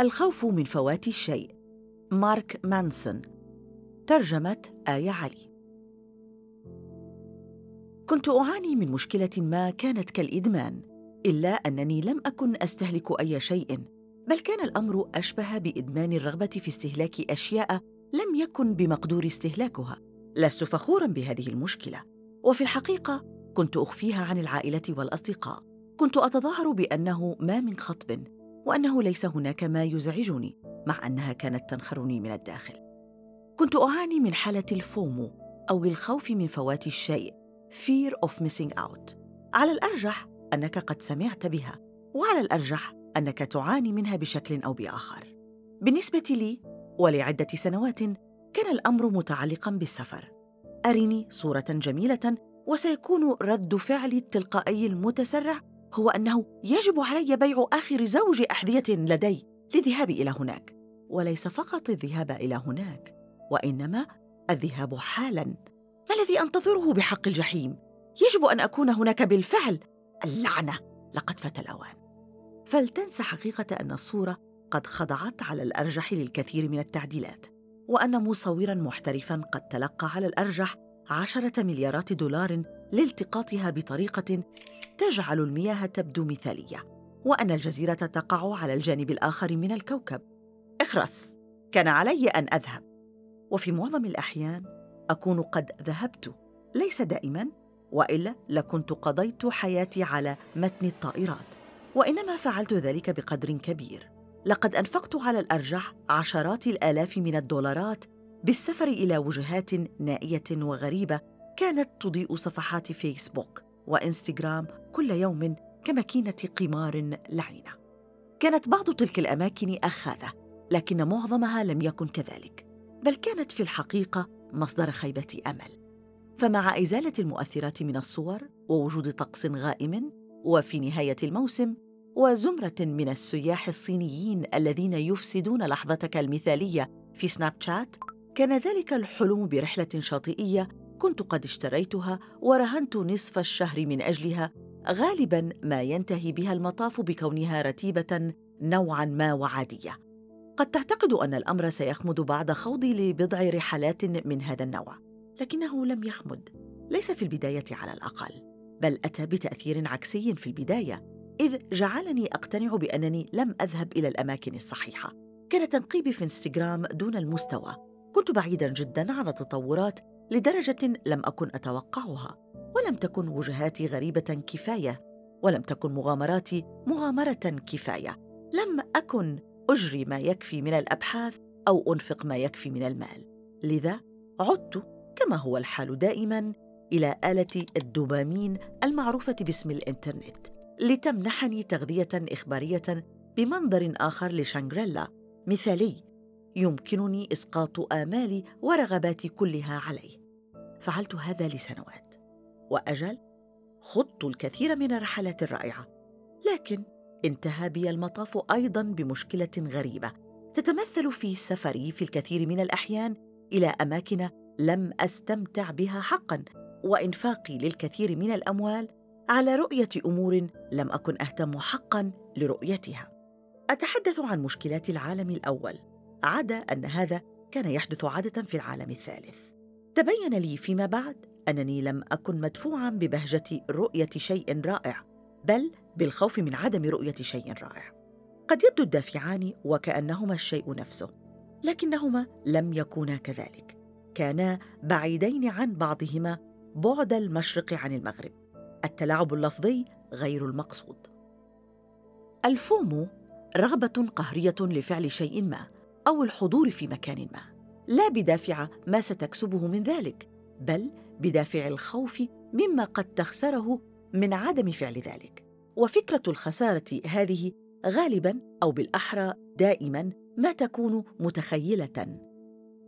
الخوف من فوات الشيء. مارك مانسون ترجمة آية علي. كنت أعاني من مشكلة ما كانت كالإدمان إلا أنني لم أكن أستهلك أي شيء بل كان الأمر أشبه بإدمان الرغبة في استهلاك أشياء لم يكن بمقدور استهلاكها. لست فخورا بهذه المشكلة. وفي الحقيقة كنت أخفيها عن العائلة والأصدقاء. كنت أتظاهر بأنه ما من خطب. وأنه ليس هناك ما يزعجني مع أنها كانت تنخرني من الداخل. كنت أعاني من حالة الفومو أو الخوف من فوات الشيء Fear of Missing Out. على الأرجح أنك قد سمعت بها وعلى الأرجح أنك تعاني منها بشكل أو بآخر. بالنسبة لي ولعدة سنوات كان الأمر متعلقا بالسفر. أرني صورة جميلة وسيكون رد فعلي التلقائي المتسرع هو أنه يجب علي بيع آخر زوج أحذية لدي للذهاب إلى هناك. وليس فقط الذهاب إلى هناك وإنما الذهاب حالاً. ما الذي أنتظره بحق الجحيم؟ يجب أن أكون هناك بالفعل. اللعنة! لقد فات الأوان. فلتنسى حقيقة أن الصورة قد خضعت على الأرجح للكثير من التعديلات وأن مصوراً محترفاً قد تلقى على الأرجح عشرة مليارات دولار لالتقاطها بطريقة تجعل المياه تبدو مثالية وأن الجزيرة تقع على الجانب الآخر من الكوكب. إخرس كان علي أن أذهب. وفي معظم الأحيان أكون قد ذهبت ليس دائما وإلا لكنت قضيت حياتي على متن الطائرات. وإنما فعلت ذلك بقدر كبير. لقد أنفقت على الأرجح عشرات الآلاف من الدولارات بالسفر إلى وجهات نائية وغريبة كانت تضيء صفحات فيسبوك. وإنستغرام كل يوم كماكينة قمار لعينة. كانت بعض تلك الأماكن أخاذة لكن معظمها لم يكن كذلك بل كانت في الحقيقة مصدر خيبة أمل. فمع إزالة المؤثرات من الصور ووجود طقس غائم وفي نهاية الموسم وزمرة من السياح الصينيين الذين يفسدون لحظتك المثالية في سناب شات كان ذلك الحلم برحلة شاطئية كنت قد اشتريتها ورهنت نصف الشهر من أجلها غالبا ما ينتهي بها المطاف بكونها رتيبة نوعا ما وعادية. قد تعتقد أن الأمر سيخمد بعد خوضي لبضع رحلات من هذا النوع لكنه لم يخمد ليس في البداية على الأقل بل أتى بتأثير عكسي في البداية إذ جعلني أقتنع بأنني لم أذهب إلى الأماكن الصحيحة. كان تنقيبي في انستغرام دون المستوى كنت بعيدا جدا عن التطورات لدرجة لم أكن أتوقعها ولم تكن وجهاتي غريبة كفاية ولم تكن مغامراتي مغامرة كفاية. لم أكن أجري ما يكفي من الأبحاث أو أنفق ما يكفي من المال. لذا عدت كما هو الحال دائما إلى آلة الدوبامين المعروفة باسم الإنترنت لتمنحني تغذية إخبارية بمنظر آخر لشانغريلا مثالي يمكنني إسقاط آمالي ورغباتي كلها عليه. فعلت هذا لسنوات. وأجل خضت الكثير من الرحلات الرائعة. لكن انتهى بي المطاف أيضا بمشكلة غريبة تتمثل في سفري في الكثير من الأحيان إلى أماكن لم أستمتع بها حقا وإنفاقي للكثير من الأموال على رؤية أمور لم أكن أهتم حقا لرؤيتها. أتحدث عن مشكلات العالم الأول. عدا أن هذا كان يحدث عادة في العالم الثالث. تبين لي فيما بعد أنني لم أكن مدفوعا ببهجة رؤية شيء رائع بل بالخوف من عدم رؤية شيء رائع. قد يبدو الدافعان وكأنهما الشيء نفسه لكنهما لم يكونا كذلك. كانا بعيدين عن بعضهما بعد المشرق عن المغرب. التلاعب اللفظي غير المقصود. الفومو رغبة قهرية لفعل شيء ما أو الحضور في مكان ما. لا بدافع ما ستكسبه من ذلك بل بدافع الخوف مما قد تخسره من عدم فعل ذلك. وفكرة الخسارة هذه غالبا أو بالأحرى دائما ما تكون متخيلة.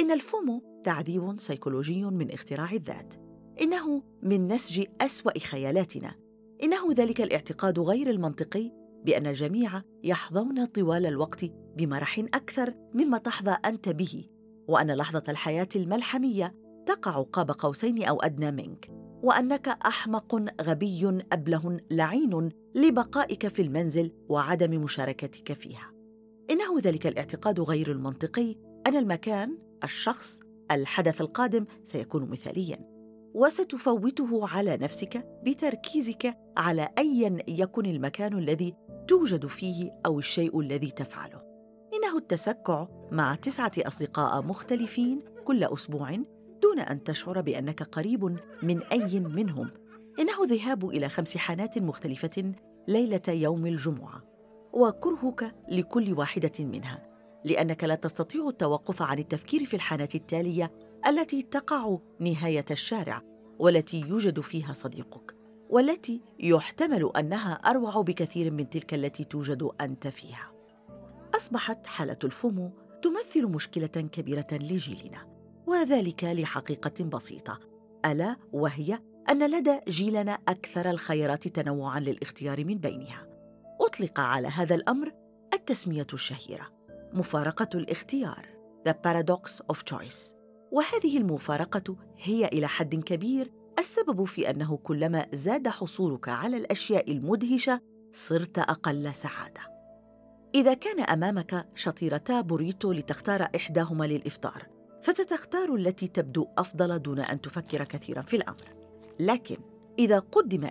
إن الفومو تعذيب سيكولوجي من اختراع الذات. إنه من نسج أسوأ خيالاتنا. إنه ذلك الاعتقاد غير المنطقي بأن الجميع يحظون طوال الوقت بمرح أكثر مما تحظى أنت به وأن لحظة الحياة الملحمية تقع قاب قوسين أو أدنى منك وأنك أحمق غبي أبله لعين لبقائك في المنزل وعدم مشاركتك فيها. إنه ذلك الاعتقاد غير المنطقي أن المكان، الشخص، الحدث القادم سيكون مثالياً وستفوته على نفسك بتركيزك على أيا يكن المكان الذي توجد فيه أو الشيء الذي تفعله. إنه التسكع مع تسعة أصدقاء مختلفين كل أسبوع دون أن تشعر بأنك قريب من أي منهم. إنه الذهاب إلى خمس حانات مختلفة ليلة يوم الجمعة. وكرهك لكل واحدة منها لأنك لا تستطيع التوقف عن التفكير في الحانات التالية التي تقع نهاية الشارع والتي يوجد فيها صديقك. والتي يحتمل أنها أروع بكثير من تلك التي توجد أنت فيها. أصبحت حالة الفومو تمثل مشكلة كبيرة لجيلنا وذلك لحقيقة بسيطة ألا وهي أن لدى جيلنا أكثر الخيارات تنوعاً للاختيار من بينها. أطلق على هذا الأمر التسمية الشهيرة مفارقة الاختيار The Paradox of Choice. وهذه المفارقة هي إلى حد كبير السبب في أنه كلما زاد حصولك على الأشياء المدهشة صرت أقل سعادة. إذا كان أمامك شطيرتا بوريتو لتختار إحداهما للإفطار فستختار التي تبدو أفضل دون أن تفكر كثيرا في الأمر. لكن إذا قدم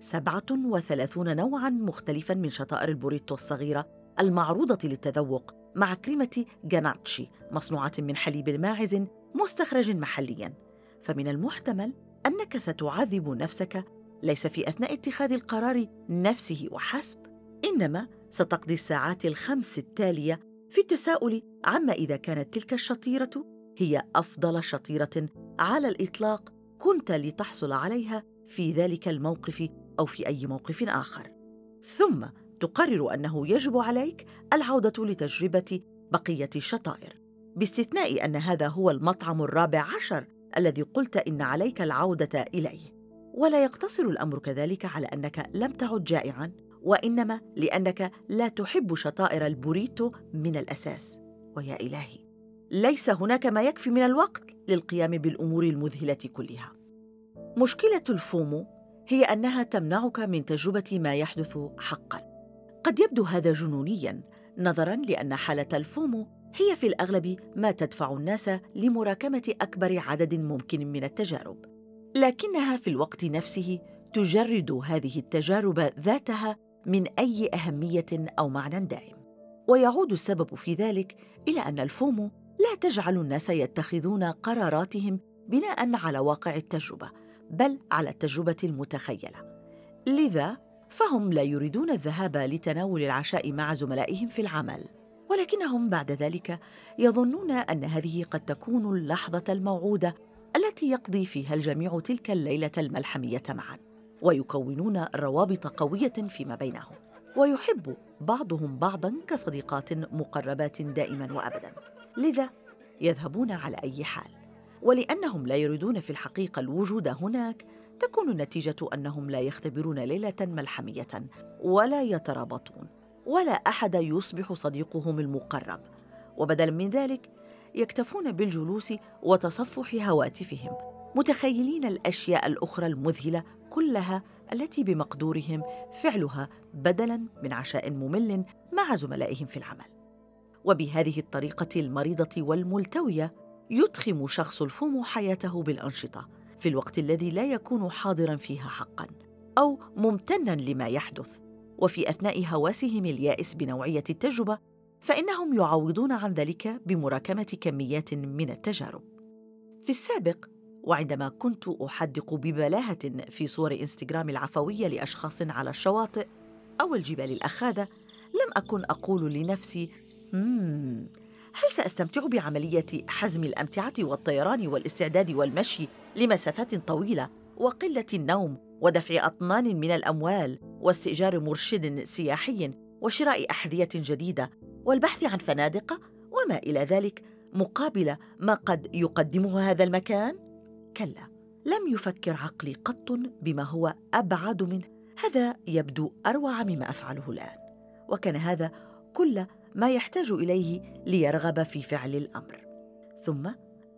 سبعة وثلاثون نوعاً مختلفاً من شطائر البوريتو الصغيرة المعروضة للتذوق مع كريمة جاناتشي مصنوعة من حليب ماعز مستخرج محلياً. فمن المحتمل أنك ستعذب نفسك. ليس في أثناء اتخاذ القرار نفسه وحسب إنما ستقضي الساعات الخمس التالية في التساؤل عما إذا كانت تلك الشطيرة هي أفضل شطيرة على الإطلاق كنت لتحصل عليها في ذلك الموقف أو في أي موقف آخر. ثم تقرر أنه يجب عليك العودة لتجربة بقية الشطائر باستثناء أن هذا هو المطعم الرابع عشر الذي قلت إن عليك العودة إليه. ولا يقتصر الأمر كذلك على أنك لم تعد جائعاً وإنما لأنك لا تحب شطائر البوريتو من الأساس. ويا إلهي ليس هناك ما يكفي من الوقت للقيام بالأمور المذهلة كلها. مشكلة الفومو هي أنها تمنعك من تجربة ما يحدث حقاً. قد يبدو هذا جنونياً نظراً لأن حالة الفومو هي في الأغلب ما تدفع الناس لمراكمة أكبر عدد ممكن من التجارب لكنها في الوقت نفسه تجرد هذه التجارب ذاتها من أي أهمية أو معنى دائم. ويعود السبب في ذلك إلى أن الفومو لا تجعل الناس يتخذون قراراتهم بناء على واقع التجربة بل على التجربة المتخيلة. لذا فهم لا يريدون الذهاب لتناول العشاء مع زملائهم في العمل. ولكنهم بعد ذلك يظنون أن هذه قد تكون اللحظة الموعودة التي يقضي فيها الجميع تلك الليلة الملحمية معا ويكونون روابط قوية فيما بينهم ويحب بعضهم بعضا كصديقات مقربات دائما وابدا. لذا يذهبون على أي حال ولأنهم لا يريدون في الحقيقة الوجود هناك تكون النتيجة أنهم لا يختبرون ليلة ملحمية ولا يترابطون. ولا أحد يصبح صديقهم المقرب. وبدلا من ذلك يكتفون بالجلوس وتصفح هواتفهم متخيلين الأشياء الأخرى المذهلة كلها التي بمقدورهم فعلها بدلا من عشاء ممل مع زملائهم في العمل. وبهذه الطريقة المريضة والملتوية يدخم شخص الفم حياته بالأنشطة في الوقت الذي لا يكون حاضرا فيها حقا أو ممتنا لما يحدث. وفي أثناء هواسهم اليائس بنوعية التجربة فإنهم يعوضون عن ذلك بمراكمة كميات من التجارب. في السابق وعندما كنت أحدق ببلاهة في صور إنستغرام العفوية لأشخاص على الشواطئ أو الجبال الأخاذة لم أكن أقول لنفسي هل سأستمتع بعملية حزم الأمتعة والطيران والاستعداد والمشي لمسافات طويلة وقلة النوم ودفع أطنان من الأموال واستئجار مرشد سياحي وشراء أحذية جديدة والبحث عن فنادق وما إلى ذلك مقابل ما قد يقدمه هذا المكان؟ كلا لم يفكر عقلي قط بما هو أبعد منه. هذا يبدو أروع مما أفعله الآن وكان هذا كل ما يحتاج إليه ليرغب في فعل الأمر. ثم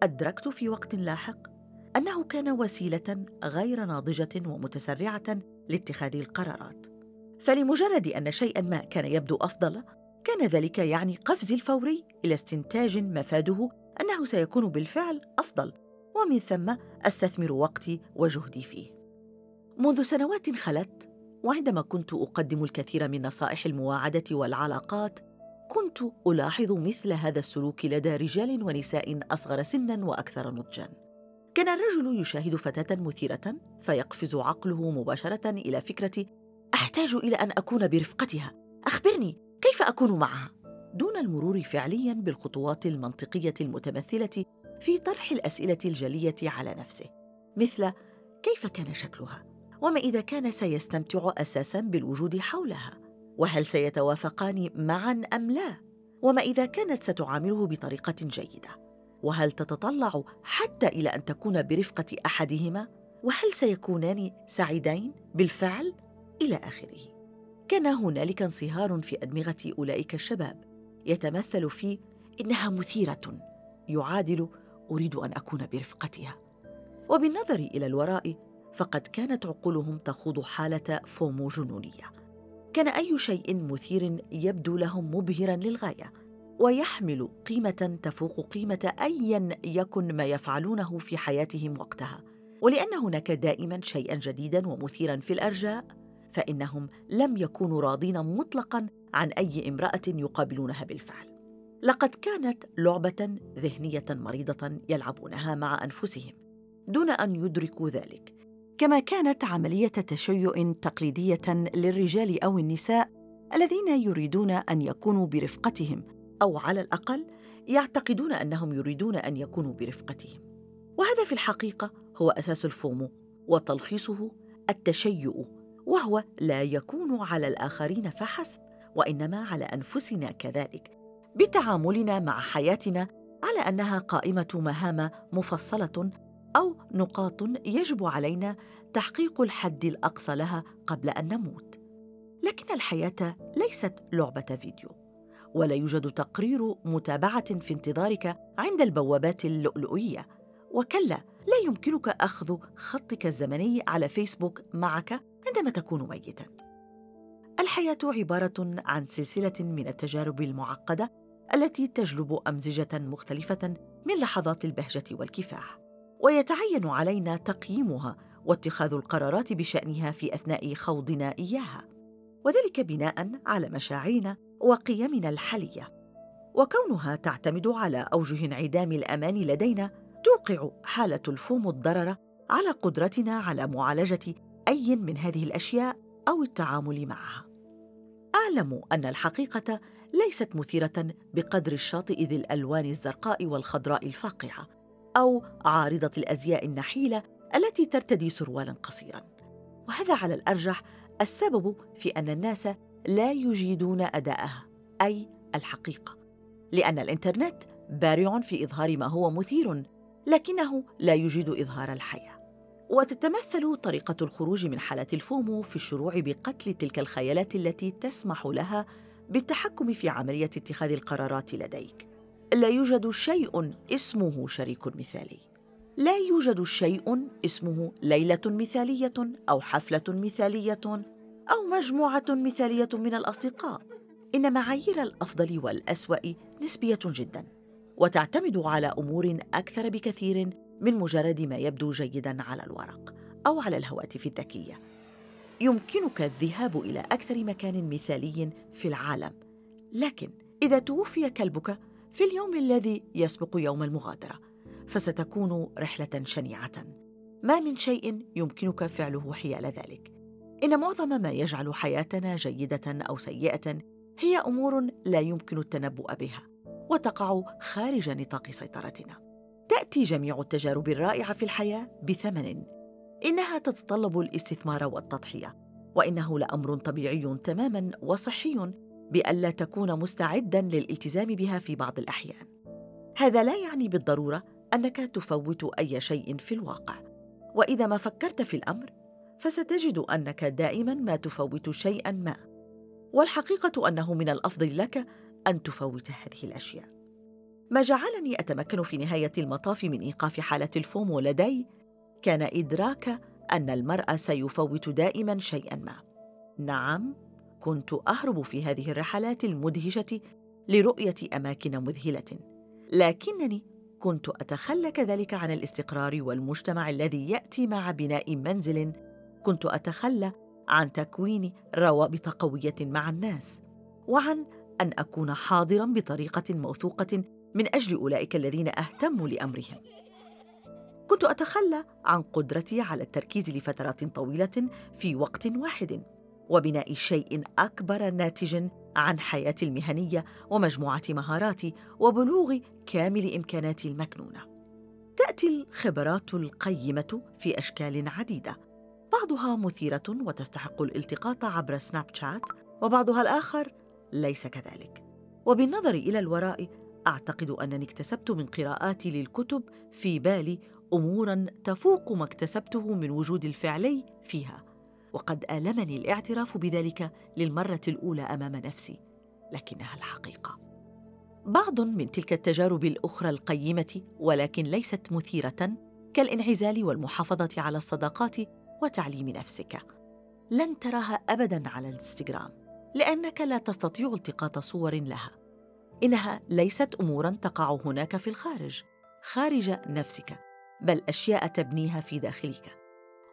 أدركت في وقت لاحق أنه كان وسيلة غير ناضجة ومتسرعة لاتخاذ القرارات. فلمجرد أن شيئا ما كان يبدو أفضل كان ذلك يعني قفزي الفوري إلى استنتاج مفاده أنه سيكون بالفعل أفضل ومن ثم أستثمر وقتي وجهدي فيه. منذ سنوات خلت وعندما كنت أقدم الكثير من نصائح المواعدة والعلاقات كنت ألاحظ مثل هذا السلوك لدى رجال ونساء أصغر سنا وأكثر نضجا. كان الرجل يشاهد فتاة مثيرة فيقفز عقله مباشرة إلى فكرة أحتاج إلى أن أكون برفقتها. أخبرني كيف أكون معها؟ دون المرور فعليا بالخطوات المنطقية المتمثلة في طرح الأسئلة الجلية على نفسه. مثل كيف كان شكلها؟ وما إذا كان سيستمتع أساسا بالوجود حولها؟ وهل سيتوافقان معا أم لا؟ وما إذا كانت ستعامله بطريقة جيدة؟ وهل تتطلع حتى إلى أن تكون برفقة أحدهما؟ وهل سيكونان سعيدين بالفعل؟ إلى آخره. كان هنالك انصهار في أدمغة أولئك الشباب. يتمثل في إنها مثيرة. يعادل أريد أن أكون برفقتها. وبالنظر إلى الوراء فقد كانت عقولهم تخوض حالة فومو جنونيه كان أي شيء مثير يبدو لهم مبهرا للغاية. ويحمل قيمة تفوق قيمة ايا يكن ما يفعلونه في حياتهم وقتها. ولأن هناك دائما شيئا جديدا ومثيرا في الأرجاء فإنهم لم يكونوا راضين مطلقا عن أي امرأة يقابلونها بالفعل. لقد كانت لعبة ذهنية مريضة يلعبونها مع أنفسهم دون أن يدركوا ذلك. كما كانت عملية تشيع تقليدية للرجال أو النساء الذين يريدون أن يكونوا برفقتهم أو على الأقل يعتقدون أنهم يريدون أن يكونوا برفقتهم. وهذا في الحقيقة هو أساس الفومو وتلخيصه التشيؤ وهو لا يكون على الآخرين فحسب وإنما على أنفسنا كذلك بتعاملنا مع حياتنا على أنها قائمة مهام مفصلة أو نقاط يجب علينا تحقيق الحد الأقصى لها قبل أن نموت. لكن الحياة ليست لعبة فيديو. ولا يوجد تقرير متابعة في انتظارك عند البوابات اللؤلؤية. وكلا لا يمكنك أخذ خطك الزمني على فيسبوك معك عندما تكون ميتا. الحياة عبارة عن سلسلة من التجارب المعقدة التي تجلب أمزجة مختلفة من لحظات البهجة والكفاح. ويتعين علينا تقييمها واتخاذ القرارات بشأنها في أثناء خوضنا إياها. وذلك بناء على مشاعرنا وقيمنا الحالية. وكونها تعتمد على أوجه انعدام الأمان لدينا توقع حالة الفوم الضرر على قدرتنا على معالجة أي من هذه الأشياء أو التعامل معها. أعلم أن الحقيقة ليست مثيرة بقدر الشاطئ ذي الألوان الزرقاء والخضراء الفاقعة أو عارضة الأزياء النحيلة التي ترتدي سروالا قصيرا. وهذا على الأرجح السبب في أن الناس لا يجيدون اداءها أي الحقيقة لأن الإنترنت بارع في إظهار ما هو مثير لكنه لا يجيد إظهار الحياة. وتتمثل طريقة الخروج من حالة الفومو في الشروع بقتل تلك الخيالات التي تسمح لها بالتحكم في عملية اتخاذ القرارات لديك. لا يوجد شيء اسمه شريك مثالي. لا يوجد شيء اسمه ليلة مثالية أو حفلة مثالية. أو مجموعة مثالية من الأصدقاء. إن معايير الأفضل والأسوأ نسبية جدا وتعتمد على أمور أكثر بكثير من مجرد ما يبدو جيدا على الورق أو على الهواتف الذكية. يمكنك الذهاب إلى أكثر مكان مثالي في العالم لكن إذا توفي كلبك في اليوم الذي يسبق يوم المغادرة فستكون رحلة شنيعة. ما من شيء يمكنك فعله حيال ذلك. إن معظم ما يجعل حياتنا جيدة أو سيئة هي أمور لا يمكن التنبؤ بها وتقع خارج نطاق سيطرتنا. تأتي جميع التجارب الرائعة في الحياة بثمن. إنها تتطلب الاستثمار والتضحية وإنه لأمر طبيعي تماما وصحي بالا تكون مستعدا للالتزام بها في بعض الأحيان. هذا لا يعني بالضرورة أنك تفوت أي شيء في الواقع. وإذا ما فكرت في الأمر فستجد أنك دائما ما تفوت شيئا ما والحقيقة أنه من الأفضل لك أن تفوت هذه الأشياء. ما جعلني أتمكن في نهاية المطاف من إيقاف حالة الفومو لدي كان إدراك أن المرء سيفوت دائما شيئا ما. نعم كنت أهرب في هذه الرحلات المدهشة لرؤية أماكن مذهلة لكنني كنت اتخلى كذلك عن الاستقرار والمجتمع الذي يأتي مع بناء منزل كنت أتخلى عن تكوين روابط قوية مع الناس وعن أن أكون حاضرا بطريقة موثوقة من أجل أولئك الذين اهتموا لأمرهم. كنت أتخلى عن قدرتي على التركيز لفترات طويلة في وقت واحد وبناء شيء أكبر ناتج عن حياتي المهنية ومجموعة مهاراتي وبلوغ كامل إمكاناتي المكنونة. تأتي الخبرات القيمة في أشكال عديدة بعضها مثيرة وتستحق الالتقاط عبر سناب شات وبعضها الآخر ليس كذلك. وبالنظر إلى الوراء أعتقد أنني اكتسبت من قراءاتي للكتب في بالي امورا تفوق ما اكتسبته من وجود الفعلي فيها وقد آلمني الاعتراف بذلك للمرة الأولى أمام نفسي لكنها الحقيقة. بعض من تلك التجارب الأخرى القيمة ولكن ليست مثيرة كالانعزال والمحافظة على الصداقات وتعليم نفسك. لن تراها ابدا على الانستغرام لأنك لا تستطيع التقاط صور لها. إنها ليست امورا تقع هناك في الخارج خارج نفسك بل أشياء تبنيها في داخلك.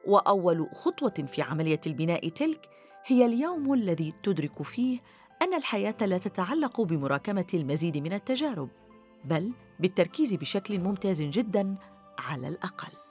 وأول خطوة في عملية البناء تلك هي اليوم الذي تدرك فيه أن الحياة لا تتعلق بمراكمة المزيد من التجارب بل بالتركيز بشكل ممتاز جدا على الأقل.